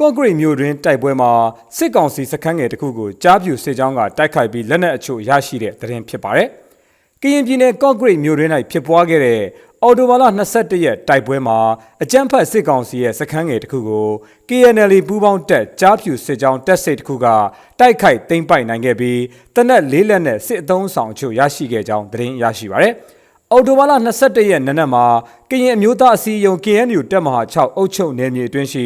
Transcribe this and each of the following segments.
ကော့ဂရိတ်မြို့တွင်တိုက်ပွဲမှာစစ်ကောင်စီစခန်းငယ်တစ်ခုကိုကြားပြူစစ်ကြောင်းကတိုက်ခိုက်ပြီးလက်နက်အချို့ရရှိတဲ့သတင်းဖြစ်ပါတယ်။ကရင်ပြည်နယ်ကော့ဂရိတ်မြို့တွင်၌ဖြစ်ပွားခဲ့တဲ့အော်တိုဘာလ22ရက်တိုက်ပွဲမှာအကြမ်းဖက်စစ်ကောင်စီရဲ့စခန်းငယ်တစ်ခုကို KNL ပူးပေါင်းတပ်ကြားပြူစစ်ကြောင်းတပ်စိတ်တစ်ခုကတိုက်ခိုက်သိမ်းပိုက်နိုင်ခဲ့ပြီးတနက်လေးလက်နဲ့စစ်အုံဆောင်အချို့ရရှိခဲ့ကြောင်းသတင်းရရှိပါတယ်။အော်တိုဘာလ22ရက်နေ့နက်မှာကရင်အမျိုးသားအစည်းအရုံး KNU တပ်မဟာ6အုပ်ချုပ်နယ်မြေအတွင်းရှိ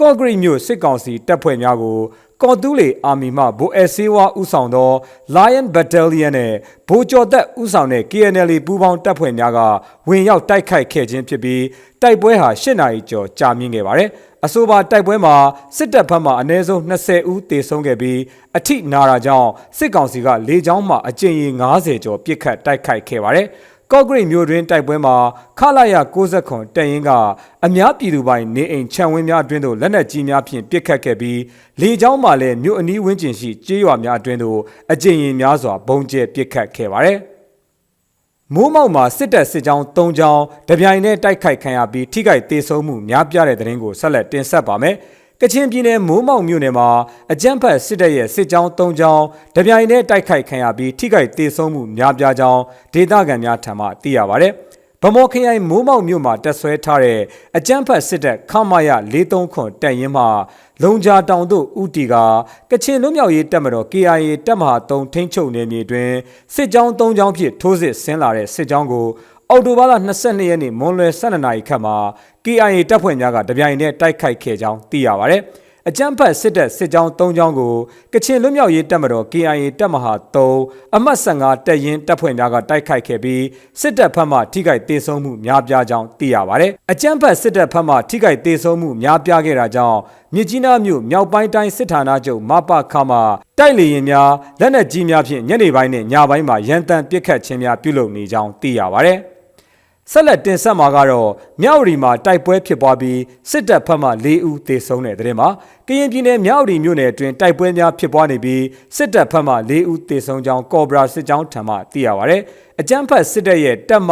ကော့ဂရိတ်မြို့စစ်ကောင်စီတပ်ဖွဲ့များကိုကော်တူးလေအာမီမှဗိုလ်အဲဆေးဝါဦးဆောင်သော Lion Battalion နဲ့ဗိုလ်ကျော်သက်ဦးဆောင်တဲ့ KNL ပူးပေါင်းတပ်ဖွဲ့များကဝင်ရောက်တိုက်ခိုက်ခဲ့ခြင်းဖြစ်ပြီးတိုက်ပွဲဟာ၈နာရီကျော်ကြာမြင့်ခဲ့ပါတယ်။အဆိုပါတိုက်ပွဲမှာစစ်တပ်ဘက်မှအနည်းဆုံး20ဦးသေဆုံးခဲ့ပြီးအထိနာတာကြောင့်စစ်ကောင်စီကလေကြောင်းမှအကြိမ်ရေ90ကျော်ပစ်ခတ်တိုက်ခိုက်ခဲ့ပါတယ်။ ကော့ဂရိတ်မြို့တွင်တိုက်ပွဲမှာခလာရ60ခွန်တပ်ရင်းကအများပြည်သူပိုင်နေအိမ်ခြံဝင်းများအတွင်းသို့လက်နက်ကြီးများဖြင့်ပစ်ခတ်ခဲ့ပြီးလေကြောင်းမှလည်းမြို့အနီးဝန်းကျင်ရှိကျေးရွာများအတွင်းသို့အကြိမ်ရင်များစွာဘုံကျဲပစ်ခတ်ခဲ့ပါတယ်။မိုးမောက်မှာစစ်တပ်စစ်ကြောင်း၃ကြောင်းတပြိုင်တည်းတိုက်ခိုက်ခံရပြီးထိခိုက်ဒေဆုံးမှုများပြားတဲ့တဲ့ရင်ကိုဆက်လက်တင်ဆက်ပါမယ်။ ကချင်ပြည်နယ်မိုးမောက်မြို့နယ်မှာအကြမ်းဖက်စစ်တပ်ရဲ့စစ်ကြောင်း၃ကြောင်းတပြိုင်တည်းတိုက်ခိုက်ခံရပြီးထိခိုက်ဒေဆုံးမှုများပြားကြောင်းဒေသခံများထံမှသိရပါဗျ။ဗမော်ခရိုင်မိုးမောက်မြို့မှာတက်ဆွဲထားတဲ့အကြမ်းဖက်စစ်တပ်ခမာယ43ခွန်တပ်ရင်းမှလုံဂျာတောင်တို့ဥတီကကချင်လူမျိုးရေးတပ်မတော် KIA တပ်မဟာ3ထိန်းချုပ်နယ်မြေတွင်စစ်ကြောင်း၃ကြောင်းဖြင့်ထိုးစစ်ဆင်းလာတဲ့စစ်ကြောင်းကို အော်တိုဘာလ22ရက်နေ့မွန်လွယ်12နာရီခန့်မှာ KIA တပ်ဖွဲ့များကတပြိုင်တည်းတိုက်ခိုက်ခဲ့ကြောင်းသိရပါဗျ။အကြမ်းဖက်စစ်တပ်စစ်ကြောင်း၃ကြောင်းကိုကချင်လွတ်မြောက်ရေးတပ်မတော် KIA တပ်မဟာ3အမှတ်15တပ်ရင်းတပ်ဖွဲ့များကတိုက်ခိုက်ခဲ့ပြီးစစ်တပ်ဘက်မှထိခိုက်ဒေဆုံးမှုများပြားကြောင်းသိရပါဗျ။အကြမ်းဖက်စစ်တပ်ဘက်မှထိခိုက်ဒေဆုံးမှုများပြားခဲ့တာကြောင့်မြစ်ကြီးနားမြို့မြောက်ပိုင်းတိုင်းစစ်ဌာနချုပ်မပခမှတိုက်လေရင်များလက်နက်ကြီးများဖြင့်ညနေပိုင်းနဲ့ညပိုင်းမှာရန်တမ်းပစ်ခတ်ခြင်းများပြုလုပ်နေကြောင်းသိရပါဗျ။ ဆက်လက်တင်ဆက်မှာကတော့မြောက်ရီမှာတိုက်ပွဲဖြစ်ပွားပြီးစစ်တပ်ဖက်မှ၄ဦးသေဆုံးတဲ့တဲ့တင်မှာကရင်ပြည်နယ်မြောက်ရီမြို့နယ်အတွင်းတိုက်ပွဲများဖြစ်ပွားနေပြီးစစ်တပ်ဖက်မှ၄ဦးသေဆုံးကြောင်းကော်ဘရာစစ်ကြောင်းထံမှသိရပါဗျ။အကြမ်းဖက်စစ်တပ်ရဲ့တပ်မ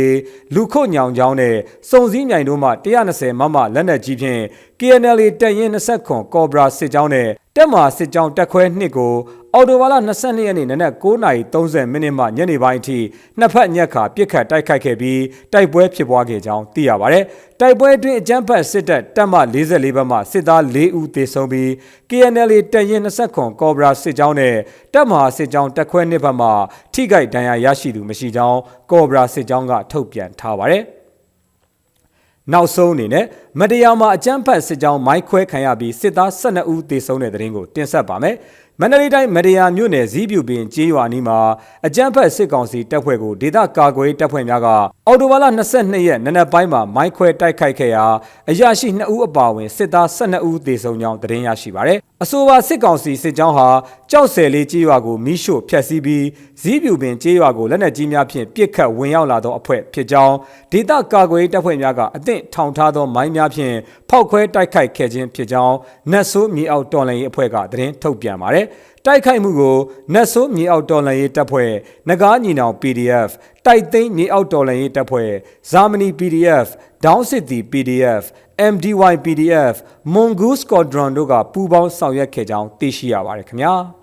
44လူခုတ်ညောင်ချောင်းနဲ့စုံစည်းမြိုင်တို့မှ120မမလက်နက်ကြီးဖြင့် KNL တပ်ရင်း20ခွန်ကော်ဘရာစစ်ကြောင်းနဲ့တက်မာစစ်ကြောင်းတက်ခွဲနှစ်ကိုအော်တိုဘာလ22ရက်နေ့နနက်9:30မိနစ်မှညနေပိုင်းအထိနှစ်ဖက်ညက်ခါပြစ်ခတ်တိုက်ခိုက်ခဲ့ပြီးတိုက်ပွဲဖြစ်ပွားခဲ့ကြောင်းသိရပါတယ်။တိုက်ပွဲအတွင်းအကြမ်းဖက်စစ်တပ်တပ်မ44ဘက်မှစစ်သား4ဦးသေဆုံးပြီး KNL တပ်ရင်း20ခွန်ကော်ဘရာစစ်ကြောင်းနဲ့တပ်မဟာစစ်ကြောင်းတက်ခွဲနှစ်ဘက်မှထိခိုက်ဒဏ်ရာရရှိသူမရှိကြောင်းကော်ဘရာစစ်ကြောင်းကထုတ်ပြန်ထားပါတယ်။နောက်ဆုံးအနေနဲ့မတရားမှာအကြမ်းဖက်စစ်ကြောင်းမိုင်းခွဲခံရပြီးစစ်သား12ဦးသေဆုံးတဲ့တဲ့ရင်ကိုတင်ဆက်ပါမယ်။ မန္တလေးတိုင်းမရယာမြို့နယ်ဇီးပြူပင်ကျေးရွာနီးမှာအကြမ်းဖက်စစ်ကောင်စီတပ်ဖွဲ့ကိုဒေသကာကွယ်တပ်ဖွဲ့များကအော်တိုဘာလ22ရက်နနက်ပိုင်းမှာမိုင်းခွဲတိုက်ခိုက်ခဲ့ရာအရာရှိ2ဦးအပါအဝင်စစ်သား12ဦးသေဆုံးကြောင်းသတင်းရရှိပါရယ်အဆိုပါစစ်ကောင်စီစစ်ကြောင်းဟာကြောက်ဆယ်လေးကျေးရွာကိုမိရှို့ဖျက်ဆီးပြီးဇီးပြူပင်ကျေးရွာကိုလက်နက်ကြီးများဖြင့်ပစ်ခတ်ဝင်ရောက်လာသောအဖွဲ့ဖြစ်ကြောင်းဒေသကာကွယ်တပ်ဖွဲ့များကအသင့်ထောင်ထားသောမိုင်းများဖြင့်ဖောက်ခွဲတိုက်ခိုက်ခဲ့ခြင်းဖြစ်ကြောင်းနတ်ဆိုးမြေအောက်တော်လှန်ရေးအဖွဲ့ကသတင်းထုတ်ပြန်ပါတယ်တိုက်ခိုက်မှုကိုနတ်ဆိုးမြေအောက်တော်လှန်ရေးတပ်ဖွဲ့ငကားညီနောင် PDF တိုက်သိမ်းမြေအောက်တော်လှန်ရေးတပ်ဖွဲ့ဇာမနီ PDF ဒေါင်းစစ်တီ PDF MDY PDF Mongoose Squadron တို့ကပူးပေါင်းဆောင်ရွက်ခဲ့ကြောင်းသိရှိရပါတယ်ခင်ဗျာ။